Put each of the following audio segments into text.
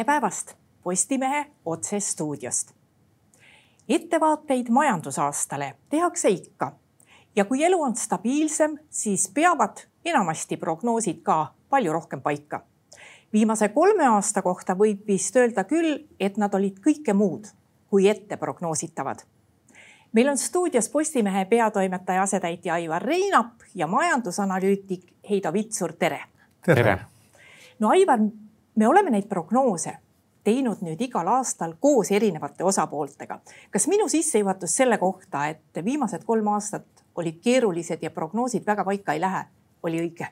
tere päevast Postimehe otsestuudiost. ettevaateid majandusaastale tehakse ikka ja kui elu on stabiilsem, siis peavad enamasti prognoosid ka palju rohkem paika. viimase kolme aasta kohta võib vist öelda küll, et nad olid kõike muud kui ette prognoositavad. meil on stuudios Postimehe peatoimetaja asetäitja Aivar Reinap ja majandusanalüütik Heido Vitsur, tere. tere. no Aivar, me oleme neid prognoose teinud nüüd igal aastal koos erinevate osapooltega. kas minu sissejuhatus selle kohta, et viimased kolm aastat olid keerulised ja prognoosid väga paika ei lähe, oli õige?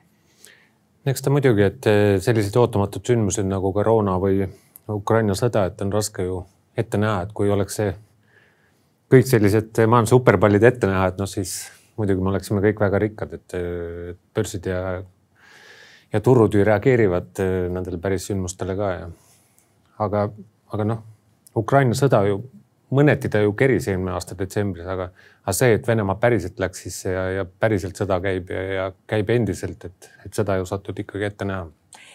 eks ta muidugi, et sellised ootamatud sündmused nagu koroona või Ukraina sõda, et on raske ju ette näha, et kui oleks see kõik sellised majanduse superpallid ette näha, et noh, siis muidugi me oleksime kõik väga rikkad, et börsid ja, ja turud ju reageerivad nendele päris sündmustele ka ja. aga, aga noh, Ukraina sõda ju mõneti ta ju keris eelmine aasta detsembris, aga, aga see, et Venemaa päriselt läks sisse ja, ja päriselt sõda käib ja, ja käib endiselt, et, et seda ju satud ikkagi ette näha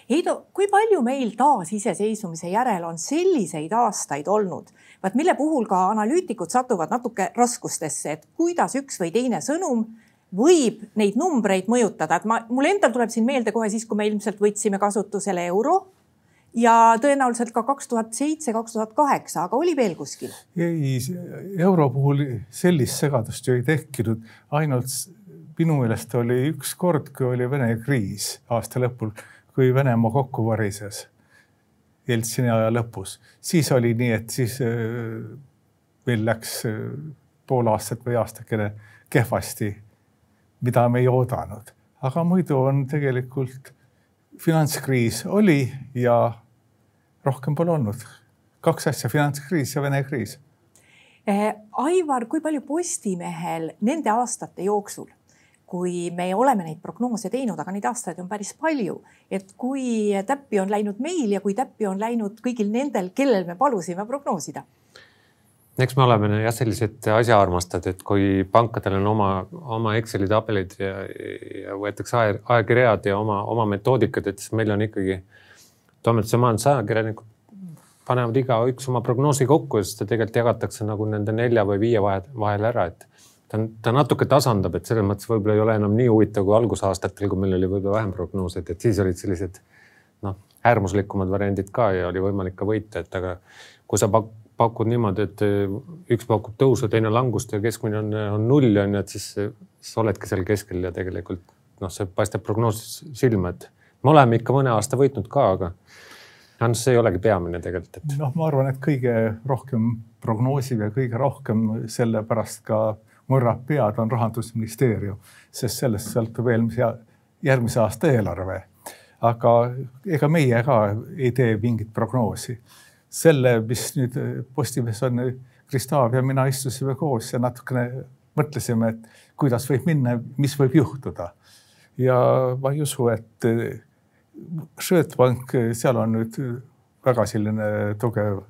Heido, kui palju meil taasiseseisvumise järel on selliseid aastaid olnud, vaat mille puhul ka analüütikud satuvad natuke raskustesse, et kuidas üks või teine sõnum võib neid numbreid mõjutada, et ma, mul endal tuleb siin meelde kohe siis, kui me ilmselt võtsime kasutusele euro ja tõenäoliselt ka kaks tuhat seitse, kaks tuhat kaheksa, aga oli veel kuskil? ei, euro puhul sellist segadust ju ei tekkinud, ainult minu meelest oli üks kord, kui oli Vene kriis aasta lõpul kui Venemaa kokku varises Jeltsini aja lõpus, siis oli nii, et siis äh, meil läks äh, pool aastat või aastakene kehvasti, mida me ei oodanud. aga muidu on tegelikult finantskriis oli ja rohkem pole olnud. kaks asja, finantskriis ja Vene kriis. Äh, Aivar, kui palju Postimehel nende aastate jooksul kui me oleme neid prognoose teinud, aga neid aastaid on päris palju, et kui täppi on läinud meil ja kui täppi on läinud kõigil nendel, kellel me palusime prognoosida eks me oleme jah, sellised asjaarmastajad, et kui pankadel on oma, oma Exceli tabelid ja, ja võetakse ajakirjad ja oma, oma metoodikad, et siis meil on ikkagi toimetuse majandusajakirjanikud panevad igaüks oma prognoosi kokku ja siis ta tegelikult jagatakse nagu nende nelja või viie vahel, vahel ära, et ta, ta natuke tasandab, et selles mõttes võib-olla ei ole enam nii huvitav kui algusaastatel, kui meil oli võib-olla vähem prognooseid, et siis olid sellised noh, äärmuslikumad variandid ka ja oli võimalik ka võita, et aga kui sa pak pakud niimoodi, et üks pakub tõusu, teine langust ja keskmine on, on null on ju, et siis, siis oledki seal keskel ja tegelikult noh, see paistab prognoosis silma, et me oleme ikka mõne aasta võitnud ka, aga noh, see ei olegi peamine tegelikult, et. noh, ma arvan, et kõige rohkem prognoosib ja kõige rohkem sellepärast ka murrab pead, on rahandusministeerium, sest sellest sõltub eelmise, järgmise aasta eelarve. aga ega meie ka ei tee mingit prognoosi. Selle, mis nüüd Postimehes on, Kristav ja mina istusime koos ja natukene mõtlesime, et kuidas võib minna, mis võib juhtuda. ja ma ei usu, et Swedbank, seal on nüüd väga selline tugev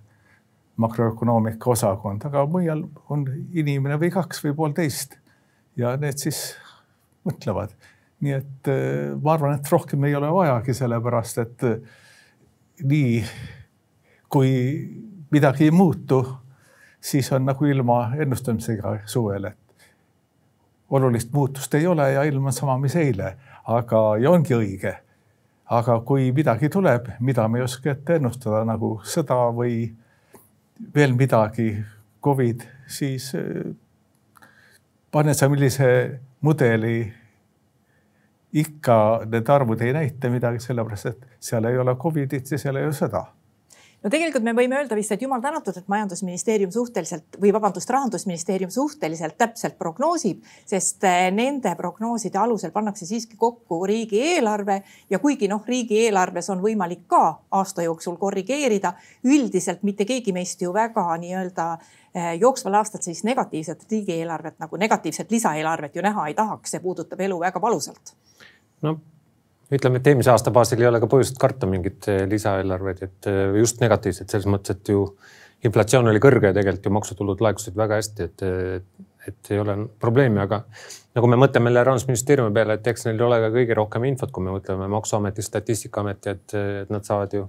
makroökonoomika osakond, aga mujal on inimene või kaks või poolteist ja need siis mõtlevad. nii et äh, ma arvan, et rohkem ei ole vajagi, sellepärast et nii kui midagi ei muutu, siis on nagu ilma ennustamisega suvel, et olulist muutust ei ole ja ilm on sama, mis eile, aga ja ongi õige. aga kui midagi tuleb, mida me ei oska ette ennustada nagu sõda või veel midagi, Covid, siis äh, pane sa millise mudeli ikka need arvud ei näita midagi, sellepärast et seal ei ole Covidit ja seal ei ole sõda no tegelikult me võime öelda vist, et jumal tänatud, et majandusministeerium suhteliselt või vabandust, rahandusministeerium suhteliselt täpselt prognoosib, sest eh, nende prognooside alusel pannakse siiski kokku riigieelarve ja kuigi noh, riigieelarves on võimalik ka aasta jooksul korrigeerida, üldiselt mitte keegi meist ju väga nii-öelda eh, jooksval aastal sellist negatiivset riigieelarvet nagu negatiivset lisaeelarvet ju näha ei tahaks, see puudutab elu väga valusalt. no ütleme, et eelmise aasta baasil ei ole ka põhjust karta mingit eh, lisaeelarveid, et eh, just negatiivset selles mõttes, et ju inflatsioon oli kõrge ja tegelikult ju maksutulud laekusid väga hästi, et, et ei ole probleemi, aga nagu me mõtleme jälle rahandusministeeriumi peale, et eks neil ei ole ka kõige rohkem infot, kui me mõtleme Maksuameti, Statistikaameti, et, et nad saavad ju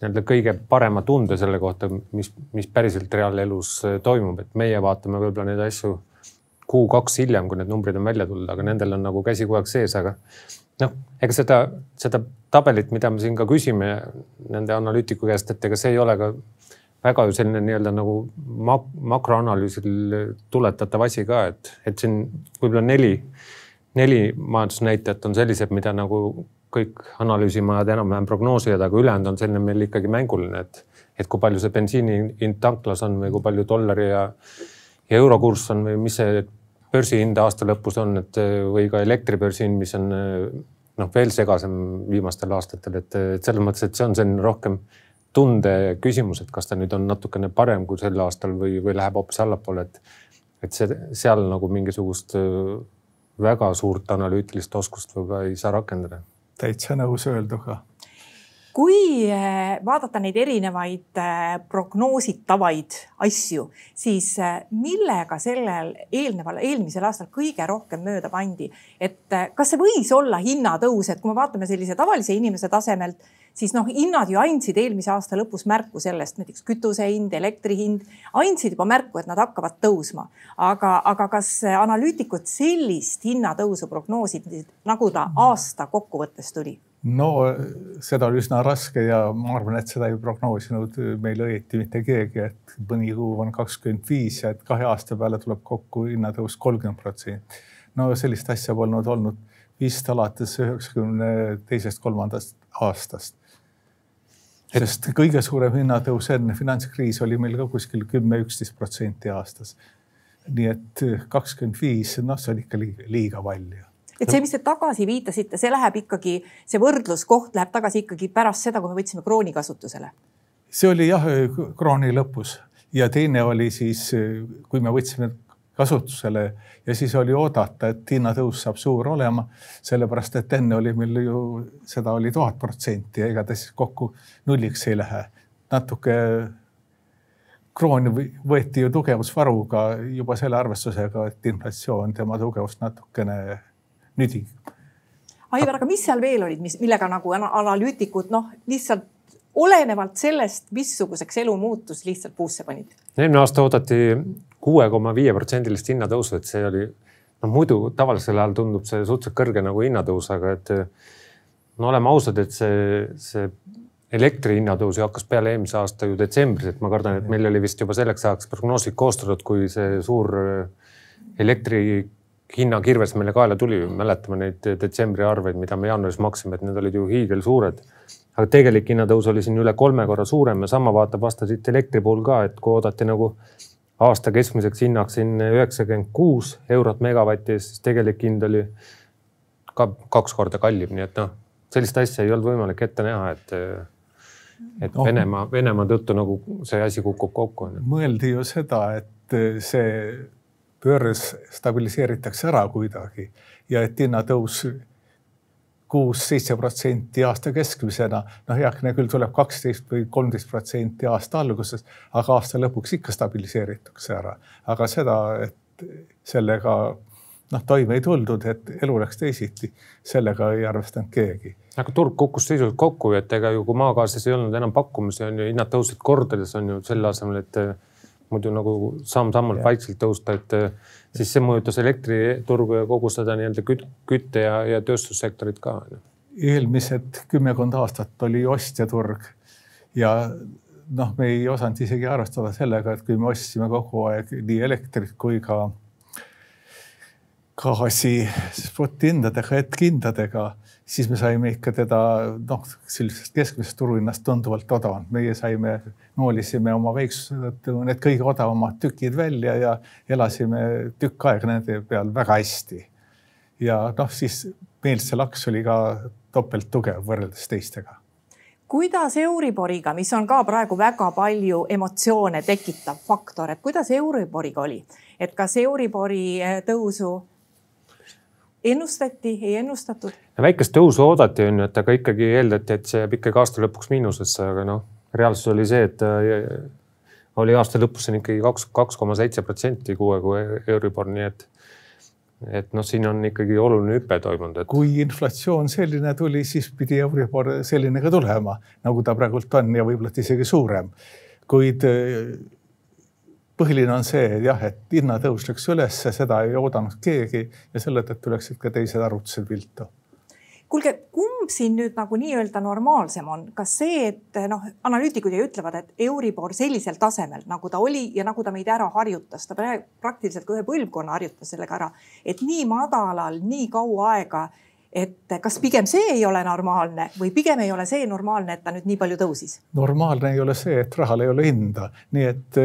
nii-öelda kõige parema tunde selle kohta, mis, mis päriselt reaalelus toimub, et meie vaatame võib-olla neid asju kuu-kaks hiljem, kui need numbrid on välja tulnud, aga nendel on nagu käsi kogu aeg sees, aga noh, ega seda, seda tabelit, mida me siin ka küsime nende analüütiku käest, et ega see ei ole ka väga ju selline nii-öelda nagu mak makroanalüüsil tuletatav asi ka, et, et siin võib-olla neli, neli majandusnäitajat on sellised, mida nagu kõik analüüsimajad enam-vähem prognoosivad, aga ülejäänud on selline meil ikkagi mänguline, et, et kui palju see bensiini hind tanklas on või kui palju dollari ja, ja euro kurss on või mis see börsihind aasta lõpus on, et või ka elektribörsihind, mis on noh, veel segasem viimastel aastatel, et, et selles mõttes, et see on selline rohkem tunde küsimus, et kas ta nüüd on natukene parem kui sel aastal või, või läheb hoopis allapoole, et, et see seal nagu mingisugust väga suurt analüütilist oskust võib-olla ei saa rakendada täitsa nõus öelduga. Kui eh, vaadata neid erinevaid eh, prognoositavaid asju, siis eh, millega sellel eelneval, eelmisel aastal kõige rohkem mööda pandi, et kas see võis olla hinnatõus, et kui me vaatame sellise tavalise inimese tasemelt siis noh, hinnad ju andsid eelmise aasta lõpus märku sellest, näiteks kütuse hind, elektri hind, andsid juba märku, et nad hakkavad tõusma. aga, aga kas analüütikud sellist hinnatõusu prognoosisid, nagu ta aasta kokkuvõttes tuli? No seda oli üsna raske ja ma arvan, et seda ei prognoosinud meil õieti mitte keegi, et mõni kuu on kakskümmend viis ja et kahe aasta peale tuleb kokku hinnatõus kolmkümmend protsenti. no sellist asja polnud olnud vist alates üheksakümne teisest, kolmandast aastast sest kõige suurem hinnatõus enne finantskriisi oli meil ka kuskil kümme, üksteist protsenti aastas. nii et kakskümmend viis, noh, see on ikka liiga, liiga palju. Et see, mis te tagasi viitasite, see läheb ikkagi, see võrdluskoht läheb tagasi ikkagi pärast seda, kui me võtsime krooni kasutusele? see oli jah, krooni lõpus ja teine oli siis, kui me võtsime kasutusele ja siis oli oodata, et hinnatõus saab suur olema, sellepärast et enne oli meil ju seda oli tuhat protsenti ja ega ta siis kokku nulliks ei lähe. natuke kroon võeti ju tugevusvaruga juba selle arvestusega, et inflatsioon tema tugevust natukene nüdib. Aivar, aga mis seal veel olid, mis, millega nagu analüütikud noh, lihtsalt olenevalt sellest, missuguseks elu muutus, lihtsalt puusse panid? eelmine aasta oodati kuue koma viie protsendilist hinnatõusu, et see oli, noh muidu tavalisel ajal tundub see suhteliselt kõrge nagu hinnatõus, aga et no oleme ausad, et see, see elektri hinnatõus ju hakkas peale eelmise aasta ju detsembris, et ma kardan, et meil oli vist juba selleks ajaks prognoosid koostatud, kui see suur elektri hinnakirves meile kaela tuli, mäletame neid detsembri arveid, mida me jaanuaris maksime, et need olid ju hiigelsuured. aga tegelik hinnatõus oli siin üle kolme korra suurem ja sama vaatab vastu siit elektri puhul ka, et kui oodati nagu aasta keskmiseks hinnaks siin üheksakümmend kuus eurot megavati eest, siis tegelik hind oli ka kaks korda kallim, nii et noh, sellist asja ei olnud võimalik ette näha, et, et no, Venemaa, Venemaa tõttu nagu see asi kukub kokku. mõeldi ju seda, et see börs stabiliseeritakse ära kuidagi ja et hinnatõus kuus-seitse protsenti aasta keskmisena. noh, heakene küll tuleb kaksteist või kolmteist protsenti aasta alguses, aga aasta lõpuks ikka stabiliseeritakse ära. aga seda, et sellega noh, toime ei tuldud, et elu läks teisiti, sellega ei arvestanud keegi. aga turg kukkus sisuliselt kokku, et ega ju kui maagaasis ei olnud enam pakkumisi, on ju hinnad tõusid kordades, on ju selle asemel, et muidu nagu samm-sammult vaikselt tõusta, et eh, siis see mõjutas elektriturgu ja kogu seda nii-öelda kütte ja, ja tööstussektorit ka. eelmised kümmekond aastat oli ostjaturg ja noh, me ei osanud isegi arvestada sellega, et kui me ostsime kogu aeg nii elektrit kui ka gaasi spotihindadega, hetkehindadega siis me saime ikka teda noh, sellisest keskmisest turuhinnast tunduvalt odavamalt. meie saime, noolisime oma väiksuse tõttu need kõige odavamad tükid välja ja elasime tükk aega nende peal väga hästi. ja noh, siis meil see laks oli ka topelt tugev võrreldes teistega kuidas Euriboriga, mis on ka praegu väga palju emotsioone tekitav faktor, et kuidas Euriboriga oli, et kas Euribori tõusu ennustati, ei ennustatud? väikest tõusu oodati, on ju, et aga ikkagi eeldati, et see jääb ikkagi aasta lõpuks miinusesse, aga noh, reaalsus oli see, et äh, oli aasta lõpus on ikkagi kaks, kaks koma seitse protsenti kuue kuu Euribor, nii et et noh, siin on ikkagi oluline hüpe toimunud, et. kui inflatsioon selline tuli, siis pidi Euribor selline ka tulema, nagu ta praegult on ja võib-olla isegi suurem. kuid äh, põhiline on see, et jah, et hinnatõus läks ülesse, seda ei oodanud keegi ja selle tõttu läksid ka teised arvutused viltu. Kuulge, kumb siin nüüd nagu nii-öelda normaalsem on, kas see, et noh, analüütikud ju ütlevad, et Euribor sellisel tasemel, nagu ta oli ja nagu ta meid ära harjutas, ta praegu praktiliselt ka ühe põlvkonna harjutas sellega ära, et nii madalal nii kaua aega, et kas pigem see ei ole normaalne või pigem ei ole see normaalne, et ta nüüd nii palju tõusis? normaalne ei ole see, et rahal ei ole hinda, nii et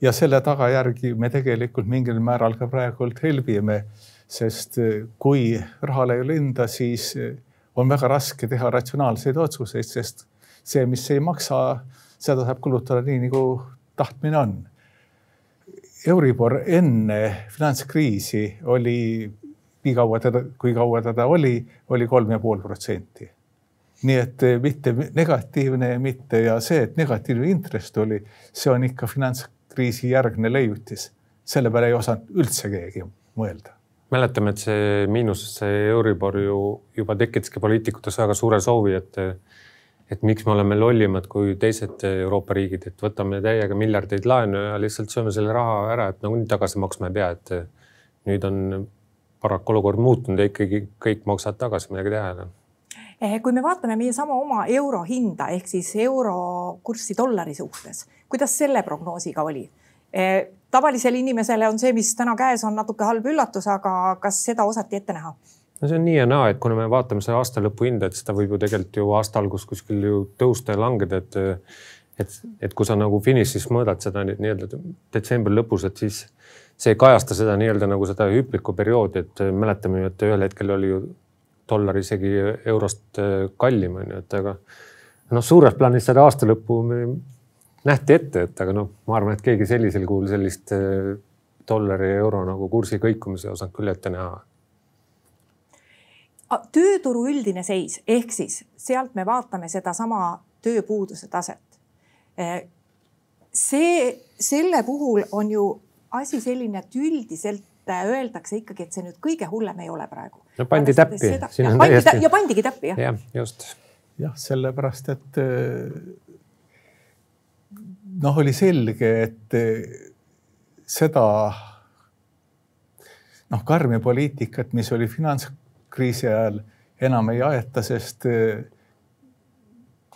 ja selle tagajärgi me tegelikult mingil määral ka praegult helbime sest eh, kui rahal ei ole hinda, siis eh, on väga raske teha ratsionaalseid otsuseid, sest see, mis ei maksa, seda saab kulutada nii, nagu tahtmine on. Euribor enne finantskriisi oli, nii kaua teda, kui kaua teda oli, oli kolm ja pool protsenti. nii et eh, mitte negatiivne, mitte ja see, et negatiivne intress tuli, see on ikka finantskriisi järgne leiutis. selle peale ei osanud üldse keegi mõelda mäletame, et see miinus, see Euribor ju juba tekitaski poliitikutes väga suure soovi, et et miks me oleme lollimad kui teised Euroopa riigid, et võtame täiega miljardeid laenu ja lihtsalt sööme selle raha ära, et nagunii tagasi maksma ei pea, et nüüd on paraku olukord muutunud ja ikkagi kõik maksavad tagasi, midagi teha ei ole kui me vaatame meie sama oma euro hinda ehk siis euro kurssi dollari suhtes, kuidas selle prognoosiga oli? Eh, tavalisele inimesele on see, mis täna käes on, natuke halb üllatus, aga kas seda osati ette näha? no see on nii ja naa, et kuna me vaatame seda aasta lõpu hinda, et seda võib ju tegelikult ju aasta algus kuskil ju tõusta ja langeda, et et, et kui sa nagu finišis mõõdad seda nii-öelda detsembri lõpus, et siis see ei kajasta seda nii-öelda nagu seda hüplikku perioodi, et mäletame ju, et ühel hetkel oli ju dollar isegi eurost kallim on ju, et aga noh, suures plaanis seda aasta lõppu nähti ette, et aga noh, ma arvan, et keegi sellisel kujul sellist äh, dollari ja euro nagu kursi kõikumise osanud küll ette näha. tööturu üldine seis ehk siis sealt me vaatame sedasama tööpuuduse taset. Äh, see, selle puhul on ju asi selline, et üldiselt äh, öeldakse ikkagi, et see nüüd kõige hullem ei ole praegu. no pandi täppi. Ja, täiesti... ja pandigi täppi jah. jah, just. jah, sellepärast, et noh, oli selge, et eh, seda noh, karmi poliitikat, mis oli finantskriisi ajal, enam ei aeta, sest eh,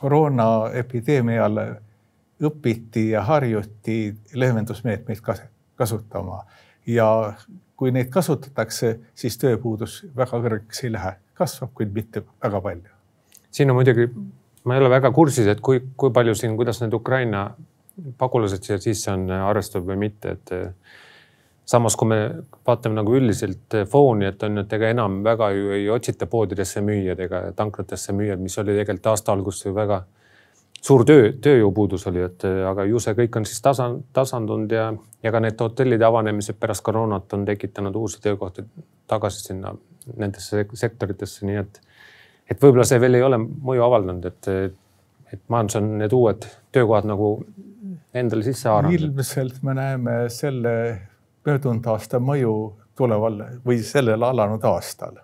koroonaepideemial õpiti ja harjuti leevendusmeetmeid kasutama ja kui neid kasutatakse, siis tööpuudus väga kõrgeks ei lähe, kasvab, kuid mitte väga palju. siin on muidugi, ma ei ole väga kursis, et kui, kui palju siin, kuidas need Ukraina pagulased siia sisse on arvestatud või mitte, et samas, kui me vaatame nagu üldiselt fooni, et on, et ega enam väga ju ei otsita poodidesse müüjad ega tanklatesse müüjad, mis oli tegelikult aasta alguses ju väga suur töö, tööjõupuudus oli, et aga ju see kõik on siis tasa, tasandunud ja, ja ka need hotellide avanemised pärast koroonat on tekitanud uusi töökohti tagasi sinna nendesse sektoritesse, nii et, et võib-olla see veel ei ole mõju avaldanud, et, et majandus on need uued töökohad nagu endale sisse haaranud? ilmselt me näeme selle möödunud aasta mõju tuleval või sellel alanud aastal.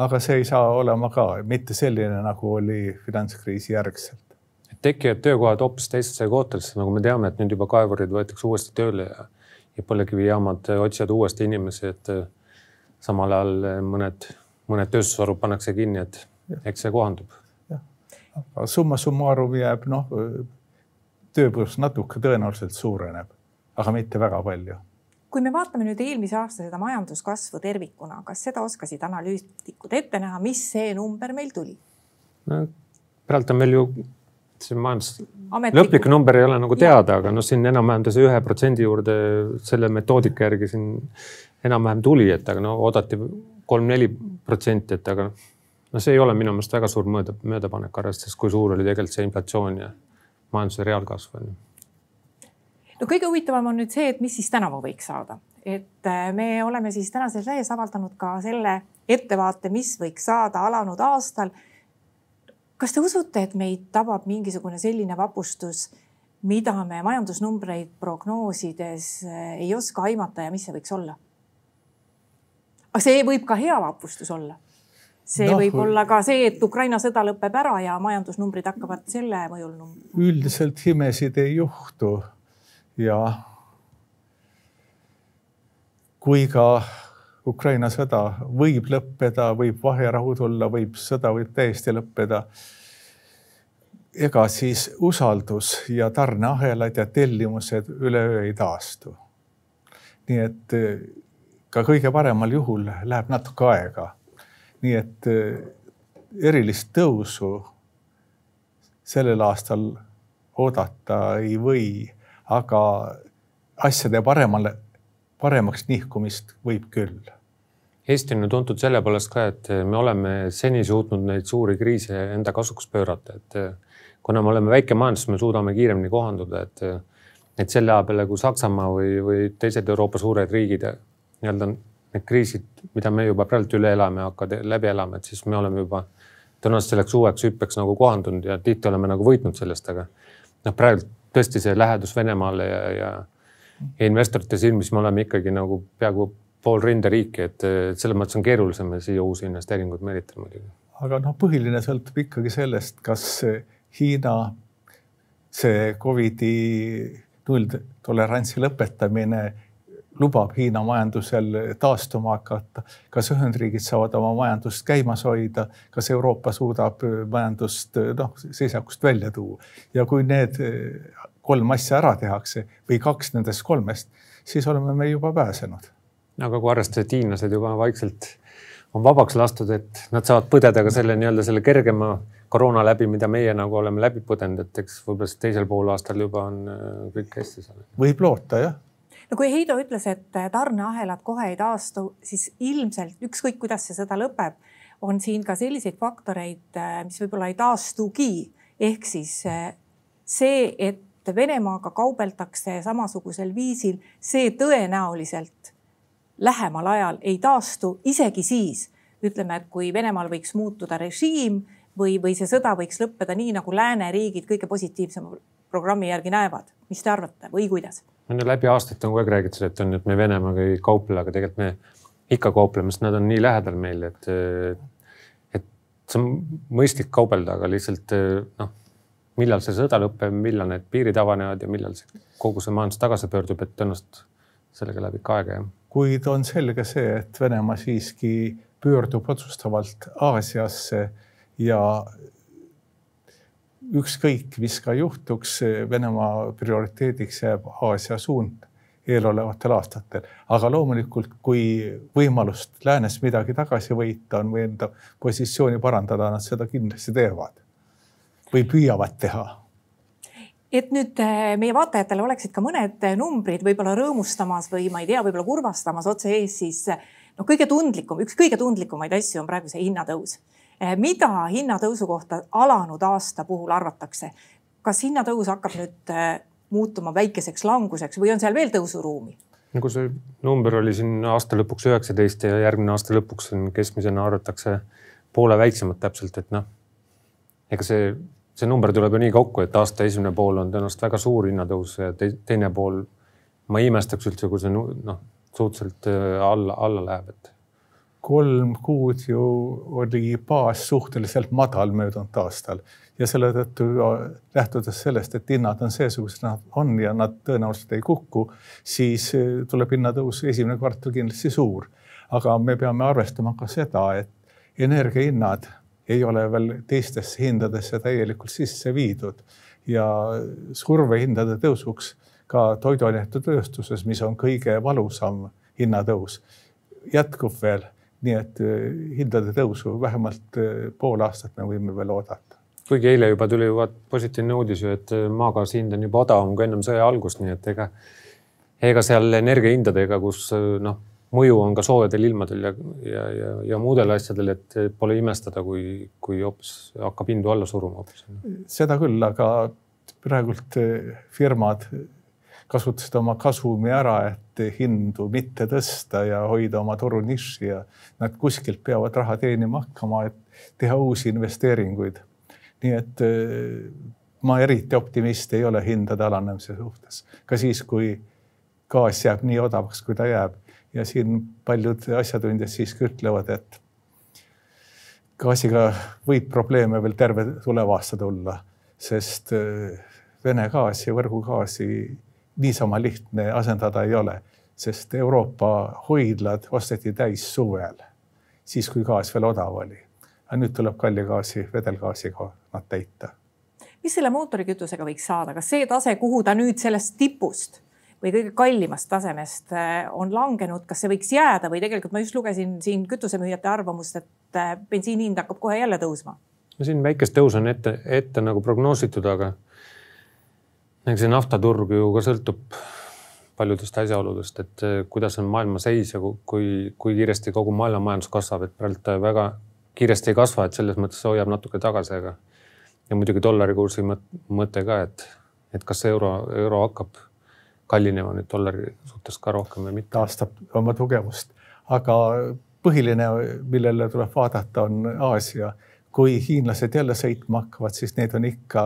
aga see ei saa olema ka mitte selline, nagu oli finantskriisi järgselt. Tekivad töökohad hoopis teistesse kohtadesse, nagu me teame, et nüüd juba kaevurid võetakse uuesti tööle ja, ja põlevkivijaamad otsivad uuesti inimesi, et samal ajal mõned, mõned tööstusharud pannakse kinni, et eks see kohandub. aga summa summarum jääb noh tööpuudus natuke tõenäoliselt suureneb, aga mitte väga palju. kui me vaatame nüüd eelmise aasta seda majanduskasvu tervikuna, kas seda oskasid analüütikud ette näha, mis see number meil tuli? no praegu on meil ju see majandus, lõplik number ei ole nagu teada, aga noh, siin enam-vähem ta see ühe protsendi juurde selle metoodika järgi siin enam-vähem tuli, et aga no oodati kolm-neli protsenti, et aga no see ei ole minu meelest väga suur mööda, möödapanek, arvestades, kui suur oli tegelikult see inflatsioon ja majanduse reaalkasv on ju. no kõige huvitavam on nüüd see, et mis siis tänavu võiks saada, et äh, me oleme siis tänases lehes avaldanud ka selle ettevaate, mis võiks saada alanud aastal. Kas te usute, et meid tabab mingisugune selline vapustus, mida me majandusnumbreid prognoosides äh, ei oska aimata ja mis see võiks olla? aga see võib ka hea vapustus olla. see no, võib olla ka see, et Ukraina sõda lõpeb ära ja majandusnumbrid hakkavad selle mõjul. üldiselt imesid ei juhtu ja kui ka Ukraina sõda võib lõppeda, võib vaherahu tulla, võib sõda võib täiesti lõppeda. ega siis usaldus ja tarneahelad ja tellimused üleöö ei taastu. nii et eh, ka kõige paremal juhul läheb natuke aega. nii et eh, erilist tõusu sellel aastal oodata ei või, aga asjade paremale paremaks nihkumist võib küll. Eesti on ju tuntud selle poolest ka, et me oleme seni suutnud neid suuri kriise enda kasuks pöörata, et kuna me oleme väike majandus, me suudame kiiremini kohanduda, et, et selle aja peale, kui Saksamaa või, või teised Euroopa suured riigid nii-öelda need kriisid, mida me juba praegu üle elame, hakkavad läbi elama, et siis me oleme juba tõenäoliselt selleks uueks hüppeks nagu kohandunud ja tihti oleme nagu võitnud sellest, aga noh, praegu tõesti see lähedus Venemaale ja, ja ja investorite silmis me oleme ikkagi nagu peaaegu pool rinderiiki, et selles mõttes on keerulisem siia uusi investeeringuid meelitada muidugi. aga noh, põhiline sõltub ikkagi sellest, kas Hiina see Covidi nulltolerantsi lõpetamine lubab Hiina majandusel taastuma hakata, kas Ühendriigid saavad oma majandust käimas hoida, kas Euroopa suudab majandust noh, seisakust välja tuua ja kui need kolm asja ära tehakse või kaks nendest kolmest, siis oleme me juba pääsenud. Aga kui arvestada, et hiinlased juba vaikselt on vabaks lastud, et nad saavad põdeda ka selle nii-öelda selle kergema koroona läbi, mida meie nagu oleme läbi põdenud, et eks võib-olla teisel poolaastal juba on äh, kõik hästi seal. võib loota jah no kui Heido ütles, et tarneahelad kohe ei taastu, siis ilmselt ükskõik, kuidas see sõda lõpeb, on siin ka selliseid faktoreid, äh, mis võib-olla ei taastugi. ehk siis äh, see, et Venemaaga kaubeldakse samasugusel viisil, see tõenäoliselt lähemal ajal ei taastu, isegi siis ütleme, et kui Venemaal võiks muutuda režiim või, või see sõda võiks lõppeda nii, nagu lääneriigid kõige positiivsema programmi järgi näevad. mis te arvate või kuidas? no läbi aastate on kogu aeg räägitud, et on, et me Venemaaga ei kauple, aga tegelikult me ikka kaupleme, sest nad on nii lähedal meil, et, et see on mõistlik kaubelda, aga lihtsalt noh millal see sõda lõpeb, millal need piirid avanevad ja millal see kogu see majandus tagasi pöördub, et tõenäoliselt sellega läheb ikka aega, jah. Kuid on selge see, et Venemaa siiski pöördub otsustavalt Aasiasse ja ükskõik, mis ka juhtuks, Venemaa prioriteediks jääb Aasia suund eelolevatel aastatel. aga loomulikult, kui võimalust läänes midagi tagasi võita on või enda positsiooni parandada, nad seda kindlasti teevad või püüavad teha et nüüd äh, meie vaatajatele oleksid ka mõned numbrid võib-olla rõõmustamas või ma ei tea, võib-olla kurvastamas otse ees, siis no kõige tundlikum, üks kõige tundlikumaid asju on praegu see hinnatõus. Äh, mida hinnatõusu kohta alanud aasta puhul arvatakse? kas hinnatõus hakkab nüüd äh, muutuma väikeseks languseks või on seal veel tõusuruumi? nagu see number oli siin aasta lõpuks üheksateist ja järgmine aasta lõpuks keskmisena arvatakse poole väiksemat täpselt, et noh, ega see see number tuleb ju nii kokku, et aasta esimene pool on tõenäoliselt väga suur hinnatõus ja teine pool, ma ei imestaks üldse, kui see noh, suhteliselt äh, alla, alla läheb, et. kolm kuud ju oli baas suhteliselt madal möödunud aastal ja selle tõttu lähtudes sellest, et hinnad on seesugused, nad on ja nad tõenäoliselt ei kuku, siis äh, tuleb hinnatõus esimene kvartal kindlasti suur. aga me peame arvestama ka seda, et energiahinnad ei ole veel teistesse hindadesse täielikult sisse viidud ja surve hindade tõusuks ka toiduainetööstuses, mis on kõige valusam hinnatõus, jätkub veel. nii et eh, hindade tõusu vähemalt eh, pool aastat me võime veel oodata kuigi eile juba tuli vaat positiivne uudis ju, et maagaasi hind on juba odavam kui ennem sõja algust, nii et ega, ega seal energiahindadega, kus noh, mõju on ka soojadel ilmadel ja, ja, ja, ja muudel asjadel, et pole imestada, kui, kui hoopis hakkab hindu alla suruma hoopis. seda küll, aga praegult eh, firmad kasutasid oma kasumi ära, et hindu mitte tõsta ja hoida oma turunišši ja nad kuskilt peavad raha teenima hakkama, et teha uusi investeeringuid. nii et eh, ma eriti optimist ei ole hindade alanemise suhtes, ka siis, kui gaas jääb nii odavaks, kui ta jääb ja siin paljud asjatundjad siiski ütlevad, et gaasiga võib probleeme veel terve tuleva aasta tulla, sest äh, Vene gaasi, võrgugaasi niisama lihtne asendada ei ole, sest Euroopa hoidlad osteti täis suvel, siis kui gaas veel odav oli. aga nüüd tuleb kalli gaasi, vedelgaasiga nad täita. mis selle mootorikütusega võiks saada, kas see tase, kuhu ta nüüd sellest tipust või kõige kallimast tasemest äh, on langenud, kas see võiks jääda või tegelikult ma just lugesin siin kütusemüüjate arvamust, et äh, bensiini hind hakkab kohe jälle tõusma? no siin väikest tõusu on ette, ette nagu prognoositud, aga eks see naftaturg ju ka sõltub paljudest asjaoludest, et äh, kuidas on maailma seis ja kui, kui kiiresti kogu maailma majandus kasvab, et praegu ta väga kiiresti ei kasva, et selles mõttes hoiab natuke tagasi, aga ja muidugi dollari kursi mõte ka, et, et kas euro, euro hakkab kallinema nüüd dollari suhtes ka rohkem või mitte? taastab oma tugevust, aga põhiline, millele tuleb vaadata, on Aasia. kui hiinlased jälle sõitma hakkavad, siis neid on ikka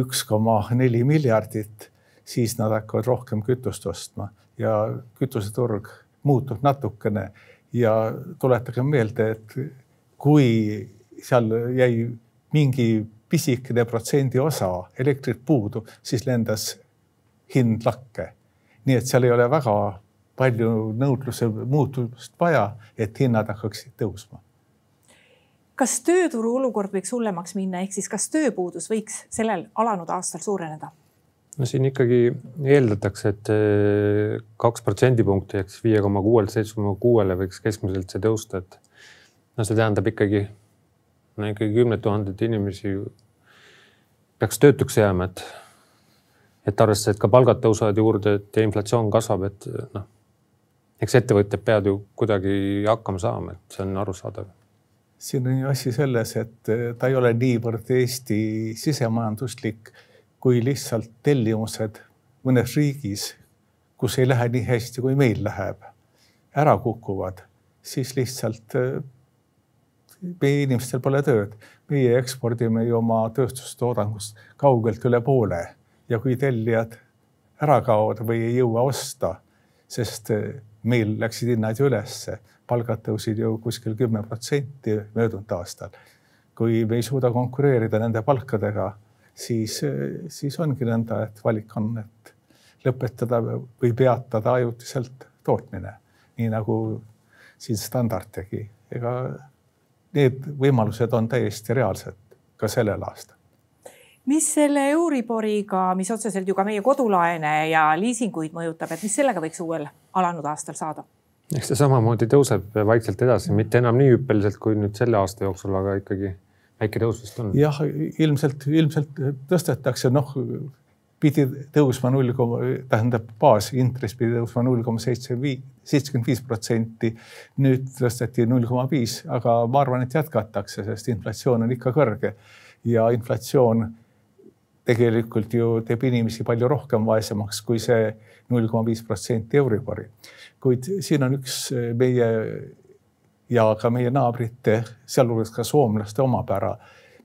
üks koma neli miljardit, siis nad hakkavad rohkem kütust ostma ja kütuseturg muutub natukene ja tuletage meelde, et kui seal jäi mingi pisikene protsendi osa elektrit puudu, siis lendas hind lakke. nii et seal ei ole väga palju nõudluse muutumist vaja, et hinnad hakkaksid tõusma. kas tööturu olukord võiks hullemaks minna, ehk siis kas tööpuudus võiks sellel alanud aastal suureneda? no siin ikkagi eeldatakse, et eh, kaks protsendipunkti ehk siis viie koma kuuelt seitsme koma kuuele võiks keskmiselt see tõusta, et no see tähendab ikkagi, no ikkagi kümned tuhanded inimesi peaks töötuks jääma, et et arvestades, et ka palgad tõusevad juurde, et inflatsioon kasvab, et noh, eks ettevõtjad peavad ju kuidagi hakkama saama, et see on arusaadav. siin on ju asi selles, et ta ei ole niivõrd Eesti sisemajanduslik kui lihtsalt tellimused mõnes riigis, kus ei lähe nii hästi, kui meil läheb, ära kukuvad, siis lihtsalt meie inimestel pole tööd. meie ekspordime ju oma tööstustoodangust kaugelt üle poole ja kui tellijad ära kaovad või ei jõua osta, sest eh, meil läksid hinnad ju ülesse, palgad tõusid ju kuskil kümme protsenti möödunud aastal. kui me ei suuda konkureerida nende palkadega, siis, eh, siis ongi nõnda, et valik on, et lõpetada või peatada ajutiselt tootmine, nii nagu siin standard tegi. ega need võimalused on täiesti reaalsed ka sellel aastal mis selle Euriboriga, mis otseselt ju ka meie kodulaene ja liisinguid mõjutab, et mis sellega võiks uuel alanud aastal saada? eks ta samamoodi tõuseb vaikselt edasi, mitte enam nii hüppeliselt kui nüüd selle aasta jooksul, aga ikkagi väike tõus vist on. jah, ilmselt, ilmselt tõstetakse, noh pidi tõusma null koma, tähendab baasintress pidi tõusma null koma seitse viis, seitsekümmend viis protsenti. nüüd tõsteti null koma viis, aga ma arvan, et jätkatakse, sest inflatsioon on ikka kõrge ja inflatsioon tegelikult ju teeb inimesi palju rohkem vaesemaks kui see null koma viis protsenti Euribori. kuid siin on üks eh, meie ja ka meie naabrite, sealhulgas ka soomlaste omapära.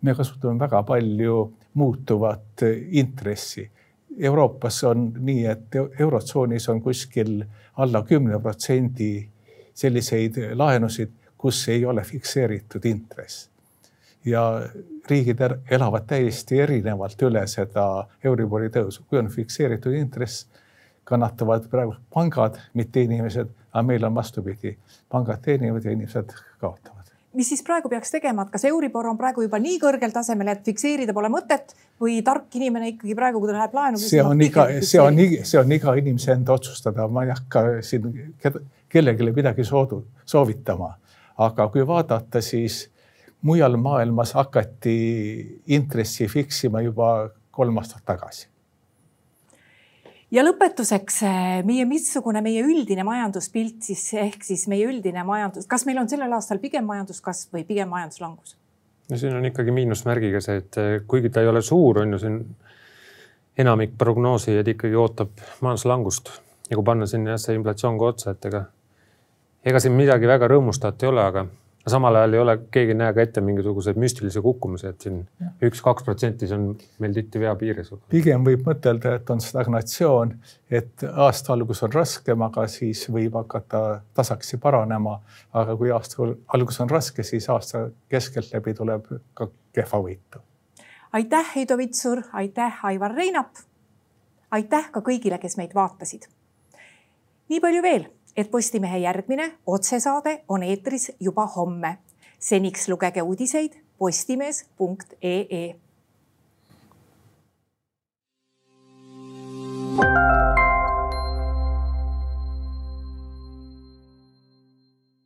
me kasutame väga palju muutuvat intressi. Euroopas on nii, et eurotsoonis on kuskil alla kümne protsendi selliseid laenusid, kus ei ole fikseeritud intress ja riigid elavad täiesti erinevalt üle seda Euribori tõusu, kui on fikseeritud intress, kannatavad praegu pangad, mitte inimesed, aga meil on vastupidi, pangad teenivad ja inimesed kaotavad. Mis siis praegu peaks tegema, et kas Euribor on praegu juba nii kõrgel tasemel, et fikseerida pole mõtet või tark inimene ikkagi praegu, kui ta läheb laenu see on iga, see on, see on iga inimese enda otsustada, ma ei hakka siin kellelegi midagi soodu, soovitama. aga kui vaadata, siis mujal maailmas hakati intressi fiksima juba kolm aastat tagasi. ja lõpetuseks eh, meie, missugune meie üldine majanduspilt siis ehk siis meie üldine majandus, kas meil on sellel aastal pigem majanduskasv või pigem majanduslangus? no siin on ikkagi miinusmärgiga see, et eh, kuigi ta ei ole suur, on ju siin enamik prognoosijaid ikkagi ootab majanduslangust ja kui panna sinna jah see inflatsioon ka otsa, et ega, ega siin midagi väga rõõmustavat ei ole, aga samal ajal ei ole keegi näe ka ette mingisuguseid müstilisi kukkumisi, et siin üks-kaks protsenti, see on meil tihti vea piires. pigem võib mõtelda, et on stagnatsioon, et aasta algus on raskem, aga siis võib hakata tasakesi paranema. aga kui aasta algus on raske, siis aasta keskeltläbi tuleb ka kehvavõitu. aitäh, Heido Vitsur, aitäh, Aivar Reinap. aitäh ka kõigile, kes meid vaatasid. nii palju veel et Postimehe järgmine otsesaade on eetris juba homme. seniks lugege uudiseid postimees.ee. thank you